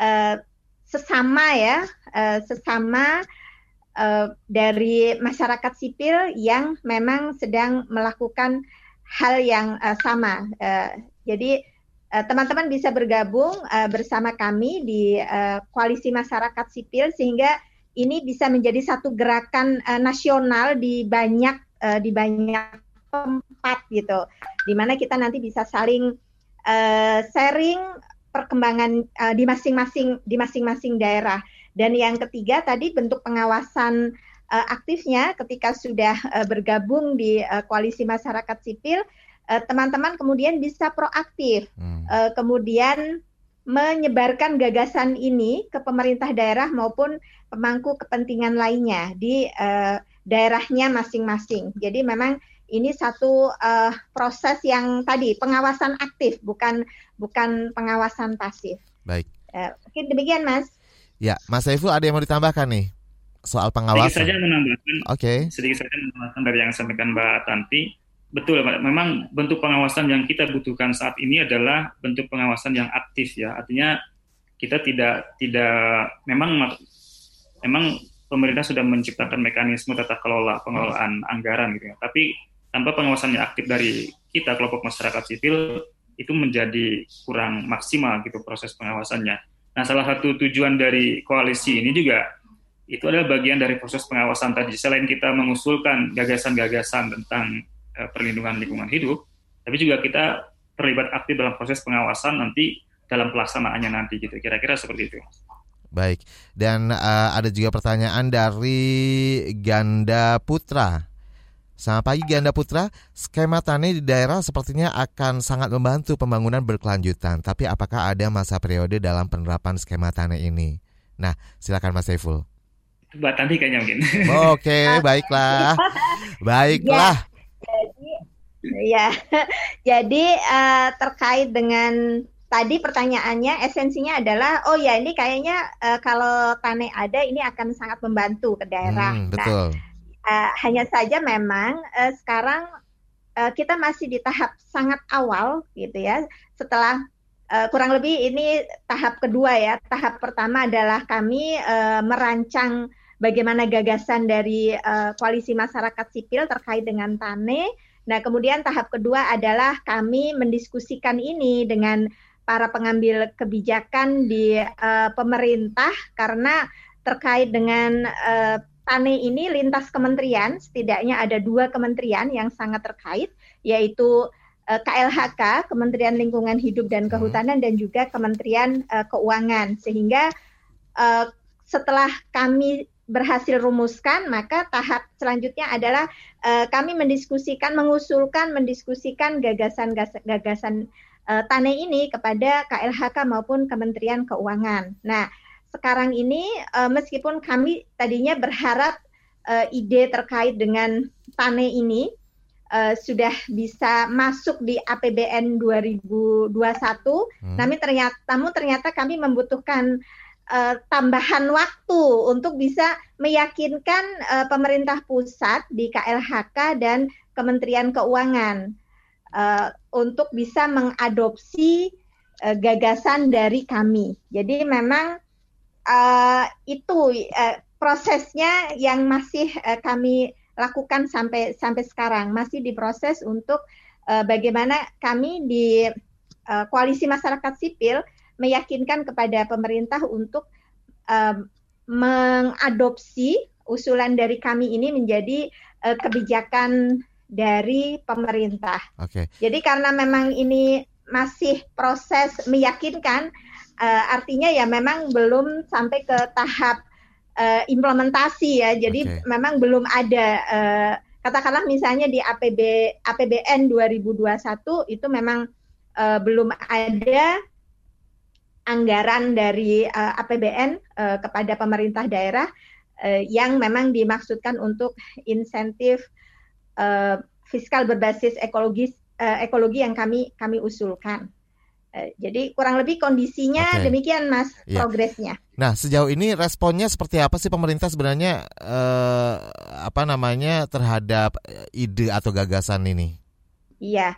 uh, sesama ya, uh, sesama uh, dari masyarakat sipil yang memang sedang melakukan hal yang uh, sama. Uh, jadi teman-teman uh, bisa bergabung uh, bersama kami di uh, koalisi masyarakat sipil sehingga ini bisa menjadi satu gerakan uh, nasional di banyak uh, di banyak tempat gitu, di mana kita nanti bisa saling uh, sharing perkembangan uh, di masing-masing di masing-masing daerah. Dan yang ketiga tadi bentuk pengawasan uh, aktifnya ketika sudah uh, bergabung di uh, koalisi masyarakat sipil, teman-teman uh, kemudian bisa proaktif, hmm. uh, kemudian menyebarkan gagasan ini ke pemerintah daerah maupun pemangku kepentingan lainnya di uh, daerahnya masing-masing. Jadi memang ini satu uh, proses yang tadi pengawasan aktif bukan bukan pengawasan pasif. Baik. Uh, mungkin demikian Mas. Ya, Mas Saiful ada yang mau ditambahkan nih soal pengawasan? Sedikit saja menambahkan. Oke. Okay. Sedikit saja menambahkan dari yang disampaikan Mbak Tanti. Betul, memang bentuk pengawasan yang kita butuhkan saat ini adalah bentuk pengawasan yang aktif ya. Artinya kita tidak tidak memang memang pemerintah sudah menciptakan mekanisme tata kelola pengelolaan anggaran gitu ya. Tapi tanpa pengawasan yang aktif dari kita kelompok masyarakat sipil itu menjadi kurang maksimal gitu proses pengawasannya. Nah, salah satu tujuan dari koalisi ini juga itu adalah bagian dari proses pengawasan tadi. Selain kita mengusulkan gagasan-gagasan tentang uh, perlindungan lingkungan hidup, tapi juga kita terlibat aktif dalam proses pengawasan nanti dalam pelaksanaannya nanti gitu. Kira-kira seperti itu. Baik, dan uh, ada juga pertanyaan dari Ganda Putra. Selamat pagi Ganda Putra, skema tani di daerah sepertinya akan sangat membantu pembangunan berkelanjutan. Tapi apakah ada masa periode dalam penerapan skema tani ini? Nah, silakan Mas Saiful. Buat nanti kayaknya mungkin. Oke, baiklah. Baiklah. Ya, jadi, ya, jadi uh, terkait dengan tadi pertanyaannya esensinya adalah oh ya ini kayaknya uh, kalau Tane ada ini akan sangat membantu ke daerah. Hmm, betul. Nah, uh, hanya saja memang uh, sekarang uh, kita masih di tahap sangat awal gitu ya. Setelah uh, kurang lebih ini tahap kedua ya. Tahap pertama adalah kami uh, merancang bagaimana gagasan dari uh, koalisi masyarakat sipil terkait dengan Tane. Nah, kemudian tahap kedua adalah kami mendiskusikan ini dengan para pengambil kebijakan di uh, pemerintah karena terkait dengan uh, TANE ini lintas kementerian, setidaknya ada dua kementerian yang sangat terkait, yaitu KLHK, Kementerian Lingkungan Hidup dan hmm. Kehutanan, dan juga Kementerian uh, Keuangan. Sehingga uh, setelah kami berhasil rumuskan, maka tahap selanjutnya adalah uh, kami mendiskusikan, mengusulkan, mendiskusikan gagasan-gagasan uh, Tane ini kepada KLHK maupun Kementerian Keuangan. Nah, sekarang ini uh, meskipun kami tadinya berharap uh, ide terkait dengan Tane ini uh, sudah bisa masuk di APBN 2021, hmm. namun ternyata, namun ternyata kami membutuhkan uh, tambahan waktu untuk bisa meyakinkan uh, pemerintah pusat di KLHK dan Kementerian Keuangan uh, untuk bisa mengadopsi uh, gagasan dari kami. Jadi memang uh, itu uh, prosesnya yang masih uh, kami lakukan sampai sampai sekarang masih diproses untuk uh, bagaimana kami di uh, koalisi masyarakat sipil meyakinkan kepada pemerintah untuk uh, mengadopsi usulan dari kami ini menjadi uh, kebijakan dari pemerintah. Oke. Okay. Jadi karena memang ini masih proses meyakinkan, uh, artinya ya memang belum sampai ke tahap uh, implementasi ya. Jadi okay. memang belum ada uh, katakanlah misalnya di APB APBN 2021 itu memang uh, belum ada anggaran dari uh, APBN uh, kepada pemerintah daerah uh, yang memang dimaksudkan untuk insentif uh, fiskal berbasis ekologis uh, ekologi yang kami kami usulkan. Uh, jadi kurang lebih kondisinya okay. demikian mas ya. progresnya. Nah sejauh ini responnya seperti apa sih pemerintah sebenarnya uh, apa namanya terhadap ide atau gagasan ini? Iya,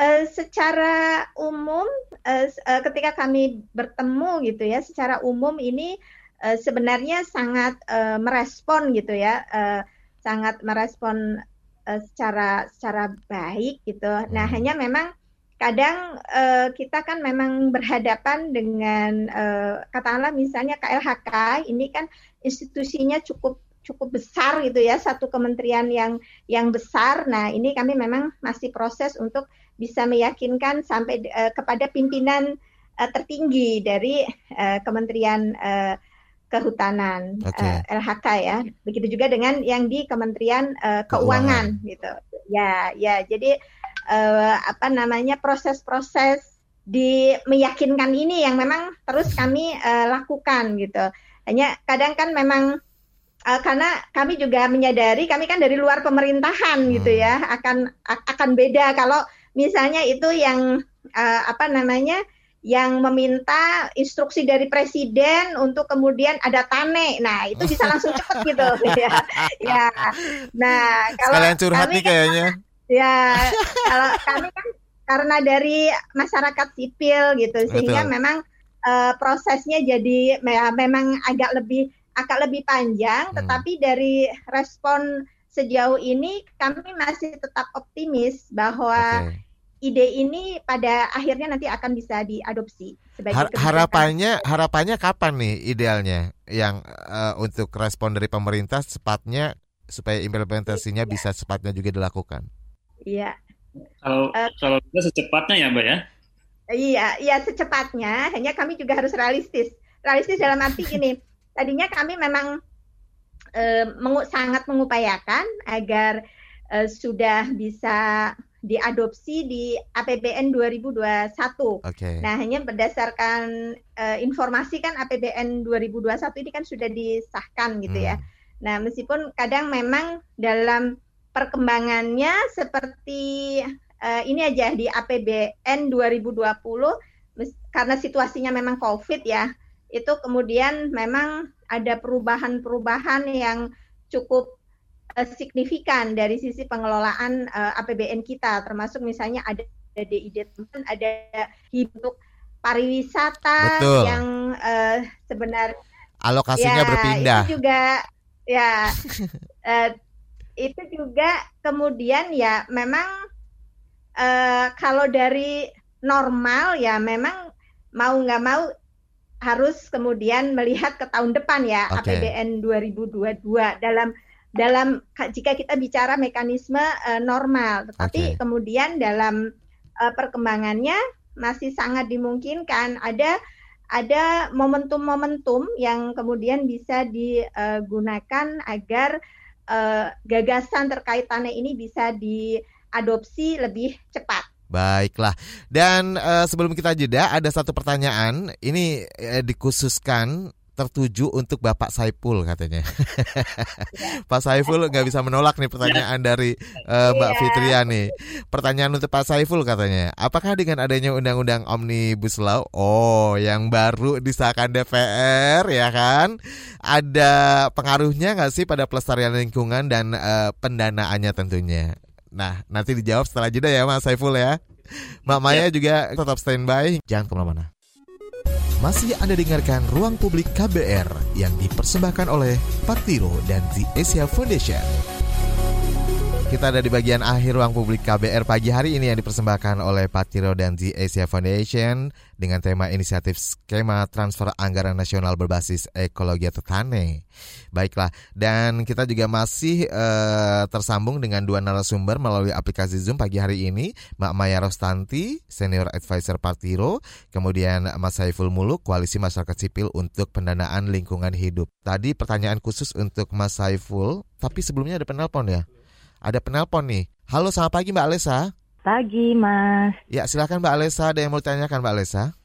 uh, secara umum uh, uh, ketika kami bertemu gitu ya, secara umum ini uh, sebenarnya sangat uh, merespon gitu ya, uh, sangat merespon uh, secara secara baik gitu. Nah, hmm. Nah, hanya memang kadang uh, kita kan memang berhadapan dengan uh, katakanlah misalnya KLHK ini kan institusinya cukup cukup besar gitu ya satu kementerian yang yang besar. Nah ini kami memang masih proses untuk bisa meyakinkan sampai uh, kepada pimpinan uh, tertinggi dari uh, Kementerian uh, kehutanan okay. uh, LHK ya. Begitu juga dengan yang di Kementerian uh, Keuangan, Keuangan gitu. Ya, ya. Jadi uh, apa namanya proses-proses di meyakinkan ini yang memang terus kami uh, lakukan gitu. Hanya kadang kan memang uh, karena kami juga menyadari kami kan dari luar pemerintahan gitu hmm. gitu ya akan akan beda kalau misalnya itu yang uh, apa namanya yang meminta instruksi dari presiden untuk kemudian ada tane. Nah, itu bisa langsung cepat gitu ya. Ya. Nah, kalau Sekalian curhat nih kan kayaknya. Kan, ya, kalau kami kan karena dari masyarakat sipil gitu sehingga Betul. memang uh, prosesnya jadi ya, memang agak lebih agak lebih panjang hmm. tetapi dari respon sejauh ini kami masih tetap optimis bahwa okay ide ini pada akhirnya nanti akan bisa diadopsi sebagai Har harapannya harapannya kapan nih idealnya yang uh, untuk respon dari pemerintah cepatnya supaya implementasinya bisa cepatnya juga dilakukan. Iya. Kalau uh, kalau bisa secepatnya ya, Mbak ya. Iya, iya secepatnya. Hanya kami juga harus realistis realistis dalam arti gini, tadinya kami memang uh, mengu sangat mengupayakan agar uh, sudah bisa diadopsi di APBN 2021. Okay. Nah, hanya berdasarkan uh, informasi kan APBN 2021 ini kan sudah disahkan gitu ya. hmm. ya. Nah, meskipun kadang memang dalam perkembangannya seperti uh, ini aja di APBN 2020 karena situasinya memang COVID ya, itu kemudian memang ada perubahan-perubahan yang cukup uh, signifikan dari sisi pengelolaan uh, eh, APBN kita, termasuk misalnya ada ada DID teman, ada hidup pariwisata Betul. yang uh, sebenarnya alokasinya ya, berpindah. Itu juga ya uh, itu juga kemudian ya memang uh, kalau dari normal ya memang mau nggak mau harus kemudian melihat ke tahun depan ya okay. APBN 2022 dalam dalam jika kita bicara mekanisme uh, normal, tetapi okay. kemudian dalam uh, perkembangannya masih sangat dimungkinkan ada ada momentum-momentum yang kemudian bisa digunakan agar uh, gagasan terkait tanah ini bisa diadopsi lebih cepat. Baiklah. Dan uh, sebelum kita jeda ada satu pertanyaan ini uh, dikhususkan tertuju untuk Bapak Saiful katanya. Ya. Pak Saiful nggak bisa menolak nih pertanyaan ya. dari uh, Mbak ya. Fitria nih. Pertanyaan untuk Pak Saiful katanya, apakah dengan adanya Undang-Undang Omnibus Law, oh yang baru disahkan DPR ya kan, ada pengaruhnya nggak sih pada pelestarian lingkungan dan uh, pendanaannya tentunya? Nah, nanti dijawab setelah jeda ya Mas Saiful ya. Mbak Maya juga tetap standby, jangan ke mana-mana. Masih Anda dengarkan Ruang Publik KBR yang dipersembahkan oleh Partiro dan The Asia Foundation. Kita ada di bagian akhir ruang publik KBR pagi hari ini yang dipersembahkan oleh Patiro dan The Asia Foundation dengan tema inisiatif skema transfer anggaran nasional berbasis ekologi atau TANE. Baiklah, dan kita juga masih uh, tersambung dengan dua narasumber melalui aplikasi Zoom pagi hari ini, Mbak Maya Rostanti, Senior Advisor Partiro, kemudian Mas Saiful Muluk, Koalisi Masyarakat Sipil untuk Pendanaan Lingkungan Hidup. Tadi pertanyaan khusus untuk Mas Saiful, tapi sebelumnya ada penelpon ya? Ada penelpon nih. Halo, selamat pagi Mbak Alesa. Pagi, Mas. Ya, silakan Mbak Alesa. Ada yang mau ditanyakan Mbak Alesa?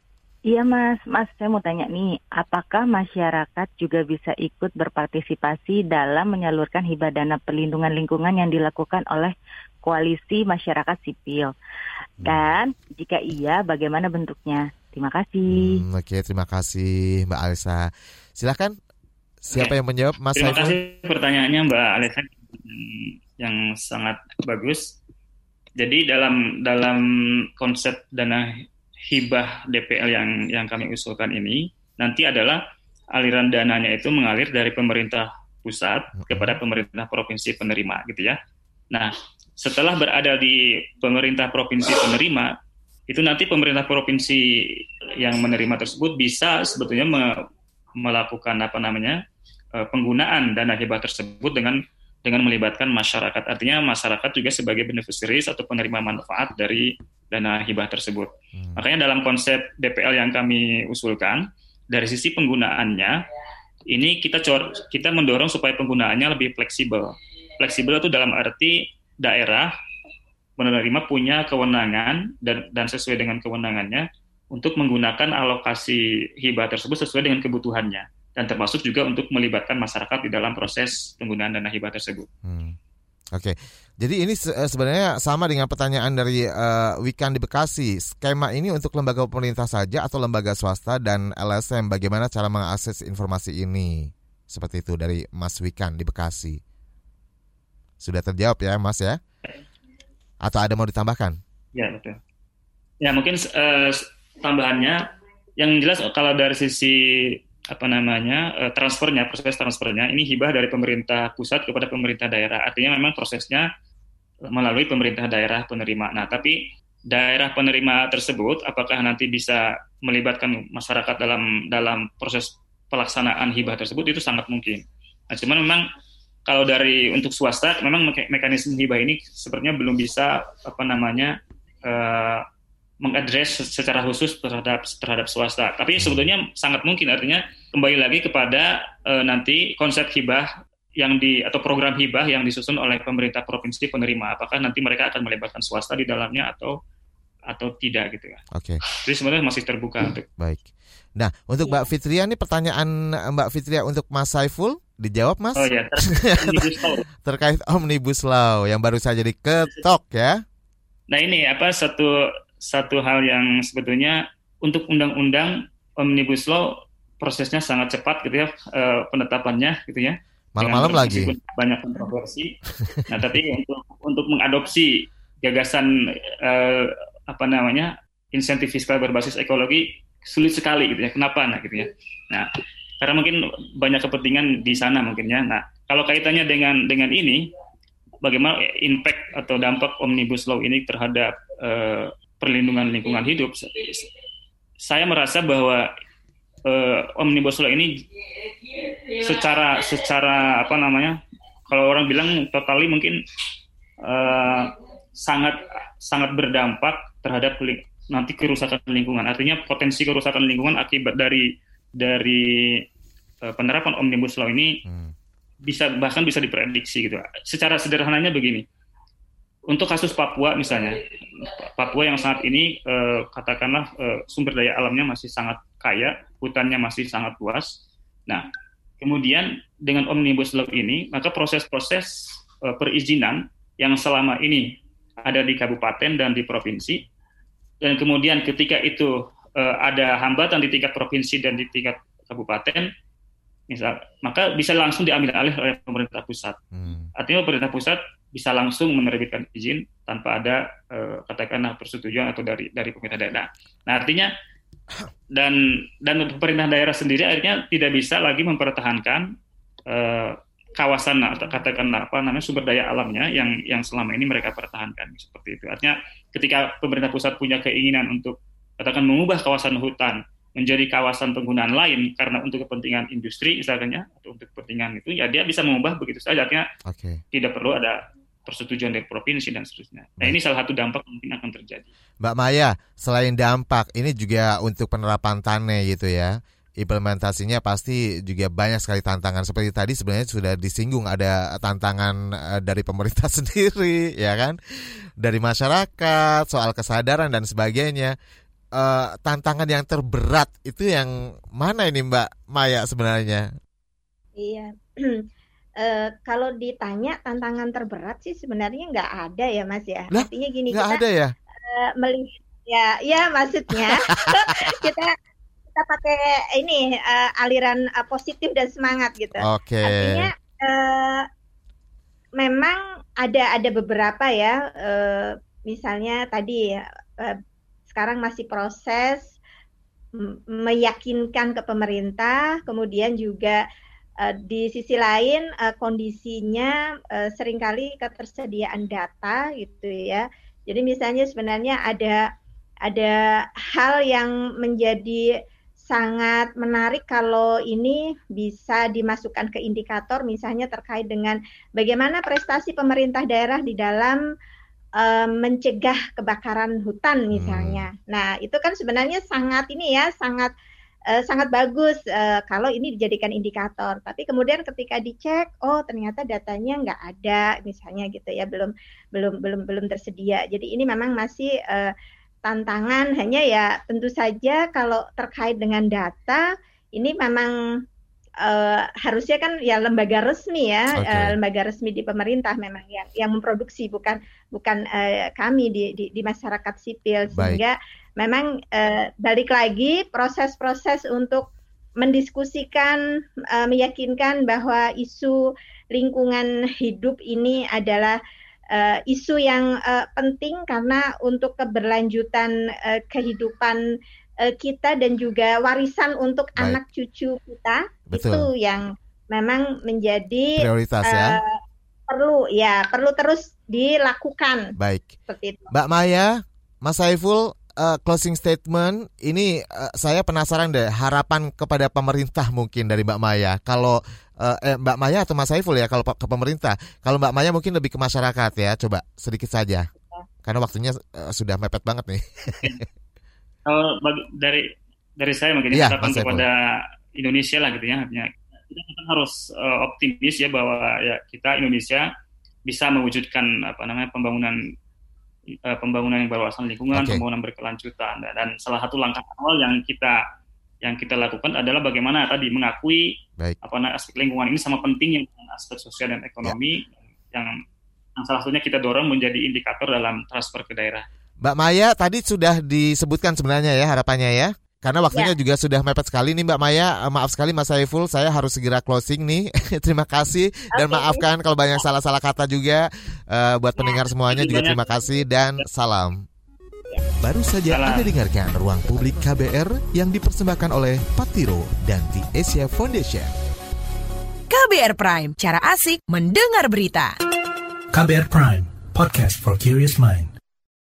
Iya Mas, Mas saya mau tanya nih, apakah masyarakat juga bisa ikut berpartisipasi dalam menyalurkan hibah dana perlindungan lingkungan yang dilakukan oleh koalisi masyarakat sipil? Hmm. Dan jika iya, bagaimana bentuknya? Terima kasih. Hmm, Oke, okay, terima kasih Mbak Alisa. Silahkan, siapa Oke. yang menjawab Mas Terima Saiful? kasih pertanyaannya Mbak Alisa yang sangat bagus. Jadi dalam dalam konsep dana hibah DPL yang yang kami usulkan ini nanti adalah aliran dananya itu mengalir dari pemerintah pusat kepada pemerintah provinsi penerima gitu ya. Nah, setelah berada di pemerintah provinsi penerima, itu nanti pemerintah provinsi yang menerima tersebut bisa sebetulnya me melakukan apa namanya eh, penggunaan dana hibah tersebut dengan dengan melibatkan masyarakat. Artinya masyarakat juga sebagai beneficiaries atau penerima manfaat dari dana hibah tersebut. Hmm. Makanya dalam konsep DPL yang kami usulkan dari sisi penggunaannya ini kita cor kita mendorong supaya penggunaannya lebih fleksibel. Fleksibel itu dalam arti daerah menerima punya kewenangan dan dan sesuai dengan kewenangannya untuk menggunakan alokasi hibah tersebut sesuai dengan kebutuhannya dan termasuk juga untuk melibatkan masyarakat di dalam proses penggunaan dana hibah tersebut. Hmm. Oke, okay. jadi ini eh, sebenarnya sama dengan pertanyaan dari uh, Wikan di Bekasi. Skema ini untuk lembaga pemerintah saja atau lembaga swasta dan LSM? Bagaimana cara mengakses informasi ini? Seperti itu dari Mas Wikan di Bekasi. Sudah terjawab ya, Mas ya? Atau ada mau ditambahkan? Ya betul. Ya mungkin uh, tambahannya yang jelas kalau dari sisi apa namanya uh, transfernya proses transfernya ini hibah dari pemerintah pusat kepada pemerintah daerah. Artinya memang prosesnya melalui pemerintah daerah penerima. Nah tapi daerah penerima tersebut apakah nanti bisa melibatkan masyarakat dalam dalam proses pelaksanaan hibah tersebut? Itu sangat mungkin. Nah cuman memang kalau dari untuk swasta memang mekanisme hibah ini sepertinya belum bisa apa namanya uh, mengadres secara khusus terhadap terhadap swasta. Tapi sebetulnya sangat mungkin artinya kembali lagi kepada uh, nanti konsep hibah yang di atau program hibah yang disusun oleh pemerintah provinsi penerima. Apakah nanti mereka akan melibatkan swasta di dalamnya atau atau tidak gitu ya. Oke. Okay. Jadi sebenarnya masih terbuka untuk. Baik. Nah, untuk Mbak Fitria ini pertanyaan Mbak Fitria untuk Mas Saiful dijawab Mas. Oh ya, ter terkait omnibus law yang baru saja diketok ya. Nah ini apa satu satu hal yang sebetulnya untuk undang-undang omnibus law prosesnya sangat cepat gitu ya uh, penetapannya gitu ya. Malam-malam lagi. Banyak kontroversi. nah tapi untuk untuk mengadopsi gagasan uh, apa namanya insentif fiskal berbasis ekologi sulit sekali gitu ya. Kenapa nah gitu ya. Nah karena mungkin banyak kepentingan di sana mungkin ya. Nah kalau kaitannya dengan dengan ini bagaimana impact atau dampak omnibus law ini terhadap uh, perlindungan lingkungan hidup, saya merasa bahwa uh, omnibus law ini secara secara apa namanya, kalau orang bilang totali mungkin uh, sangat sangat berdampak terhadap nanti kerusakan lingkungan. Artinya potensi kerusakan lingkungan akibat dari dari uh, penerapan omnibus law ini hmm. bisa bahkan bisa diprediksi gitu. Secara sederhananya begini untuk kasus Papua misalnya, Papua yang saat ini eh, katakanlah eh, sumber daya alamnya masih sangat kaya, hutannya masih sangat luas. Nah, kemudian dengan omnibus law ini, maka proses-proses eh, perizinan yang selama ini ada di kabupaten dan di provinsi, dan kemudian ketika itu eh, ada hambatan di tingkat provinsi dan di tingkat kabupaten, misal, maka bisa langsung diambil alih oleh pemerintah pusat. Hmm. Artinya pemerintah pusat bisa langsung menerbitkan izin tanpa ada uh, katakanlah persetujuan atau dari dari pemerintah daerah. Nah artinya dan dan pemerintah daerah sendiri akhirnya tidak bisa lagi mempertahankan uh, kawasan atau katakanlah apa namanya sumber daya alamnya yang yang selama ini mereka pertahankan seperti itu. Artinya ketika pemerintah pusat punya keinginan untuk katakan mengubah kawasan hutan menjadi kawasan penggunaan lain karena untuk kepentingan industri misalnya atau untuk kepentingan itu ya dia bisa mengubah begitu saja artinya okay. tidak perlu ada persetujuan dari provinsi dan seterusnya. Nah ini salah satu dampak mungkin akan terjadi. Mbak Maya, selain dampak, ini juga untuk penerapan TANE gitu ya. Implementasinya pasti juga banyak sekali tantangan. Seperti tadi sebenarnya sudah disinggung ada tantangan eh, dari pemerintah sendiri, ya kan? Dari masyarakat, soal kesadaran dan sebagainya. Uh, tantangan yang terberat itu yang mana ini Mbak Maya sebenarnya? Iya, Uh, kalau ditanya tantangan terberat sih sebenarnya nggak ada ya Mas ya. Lah, Artinya gini kita ada ya. Uh, melihat ya ya maksudnya kita kita pakai ini uh, aliran uh, positif dan semangat gitu. Oke. Okay. Artinya uh, memang ada ada beberapa ya uh, misalnya tadi uh, sekarang masih proses meyakinkan ke pemerintah, kemudian juga di sisi lain uh, kondisinya uh, sering kali ketersediaan data gitu ya. Jadi misalnya sebenarnya ada ada hal yang menjadi sangat menarik kalau ini bisa dimasukkan ke indikator misalnya terkait dengan bagaimana prestasi pemerintah daerah di dalam uh, mencegah kebakaran hutan misalnya. Hmm. Nah, itu kan sebenarnya sangat ini ya, sangat uh, sangat bagus uh, kalau ini dijadikan indikator. Tapi kemudian ketika dicek, oh ternyata datanya nggak ada, misalnya gitu ya, belum belum belum belum tersedia. Jadi ini memang masih uh, tantangan. Hanya ya tentu saja kalau terkait dengan data ini memang uh, harusnya kan ya lembaga resmi ya okay. uh, lembaga resmi di pemerintah memang yang yang memproduksi bukan bukan uh, kami di, di di masyarakat sipil sehingga memang uh, balik lagi proses-proses untuk mendiskusikan uh, meyakinkan bahwa isu lingkungan hidup ini adalah uh, isu yang uh, penting karena untuk keberlanjutan uh, kehidupan uh, kita dan juga warisan untuk Baik. anak cucu kita Betul. itu yang memang menjadi prioritas uh, ya. Perlu ya, perlu terus dilakukan. Baik. Seperti itu. Mbak Maya, Mas Saiful uh, closing statement ini uh, saya penasaran deh harapan kepada pemerintah mungkin dari Mbak Maya. Kalau uh, eh, Mbak Maya atau Mas Saiful ya kalau ke pemerintah. Kalau Mbak Maya mungkin lebih ke masyarakat ya. Coba sedikit saja Karena waktunya uh, sudah mepet banget nih. Kalau bagi, dari dari saya mungkin ya, harapan kepada Indonesia lah gitu ya, artinya kita harus uh, optimis ya bahwa ya kita Indonesia bisa mewujudkan apa namanya pembangunan uh, pembangunan yang berwawasan lingkungan, okay. pembangunan berkelanjutan dan, dan salah satu langkah awal yang kita yang kita lakukan adalah bagaimana tadi mengakui Baik. apa namanya aspek lingkungan ini sama pentingnya aspek sosial dan ekonomi ya. yang yang salah satunya kita dorong menjadi indikator dalam transfer ke daerah. Mbak Maya tadi sudah disebutkan sebenarnya ya harapannya ya. Karena waktunya ya. juga sudah mepet sekali nih Mbak Maya. Eh, maaf sekali Mas Saiful, saya harus segera closing nih. terima kasih okay. dan maafkan kalau banyak salah-salah kata juga uh, buat ya. pendengar semuanya juga terima kasih dan salam. Ya. Baru saja Salam. Anda dengarkan Ruang Publik KBR yang dipersembahkan oleh Patiro dan The Asia Foundation. KBR Prime, cara asik mendengar berita. KBR Prime, podcast for curious mind.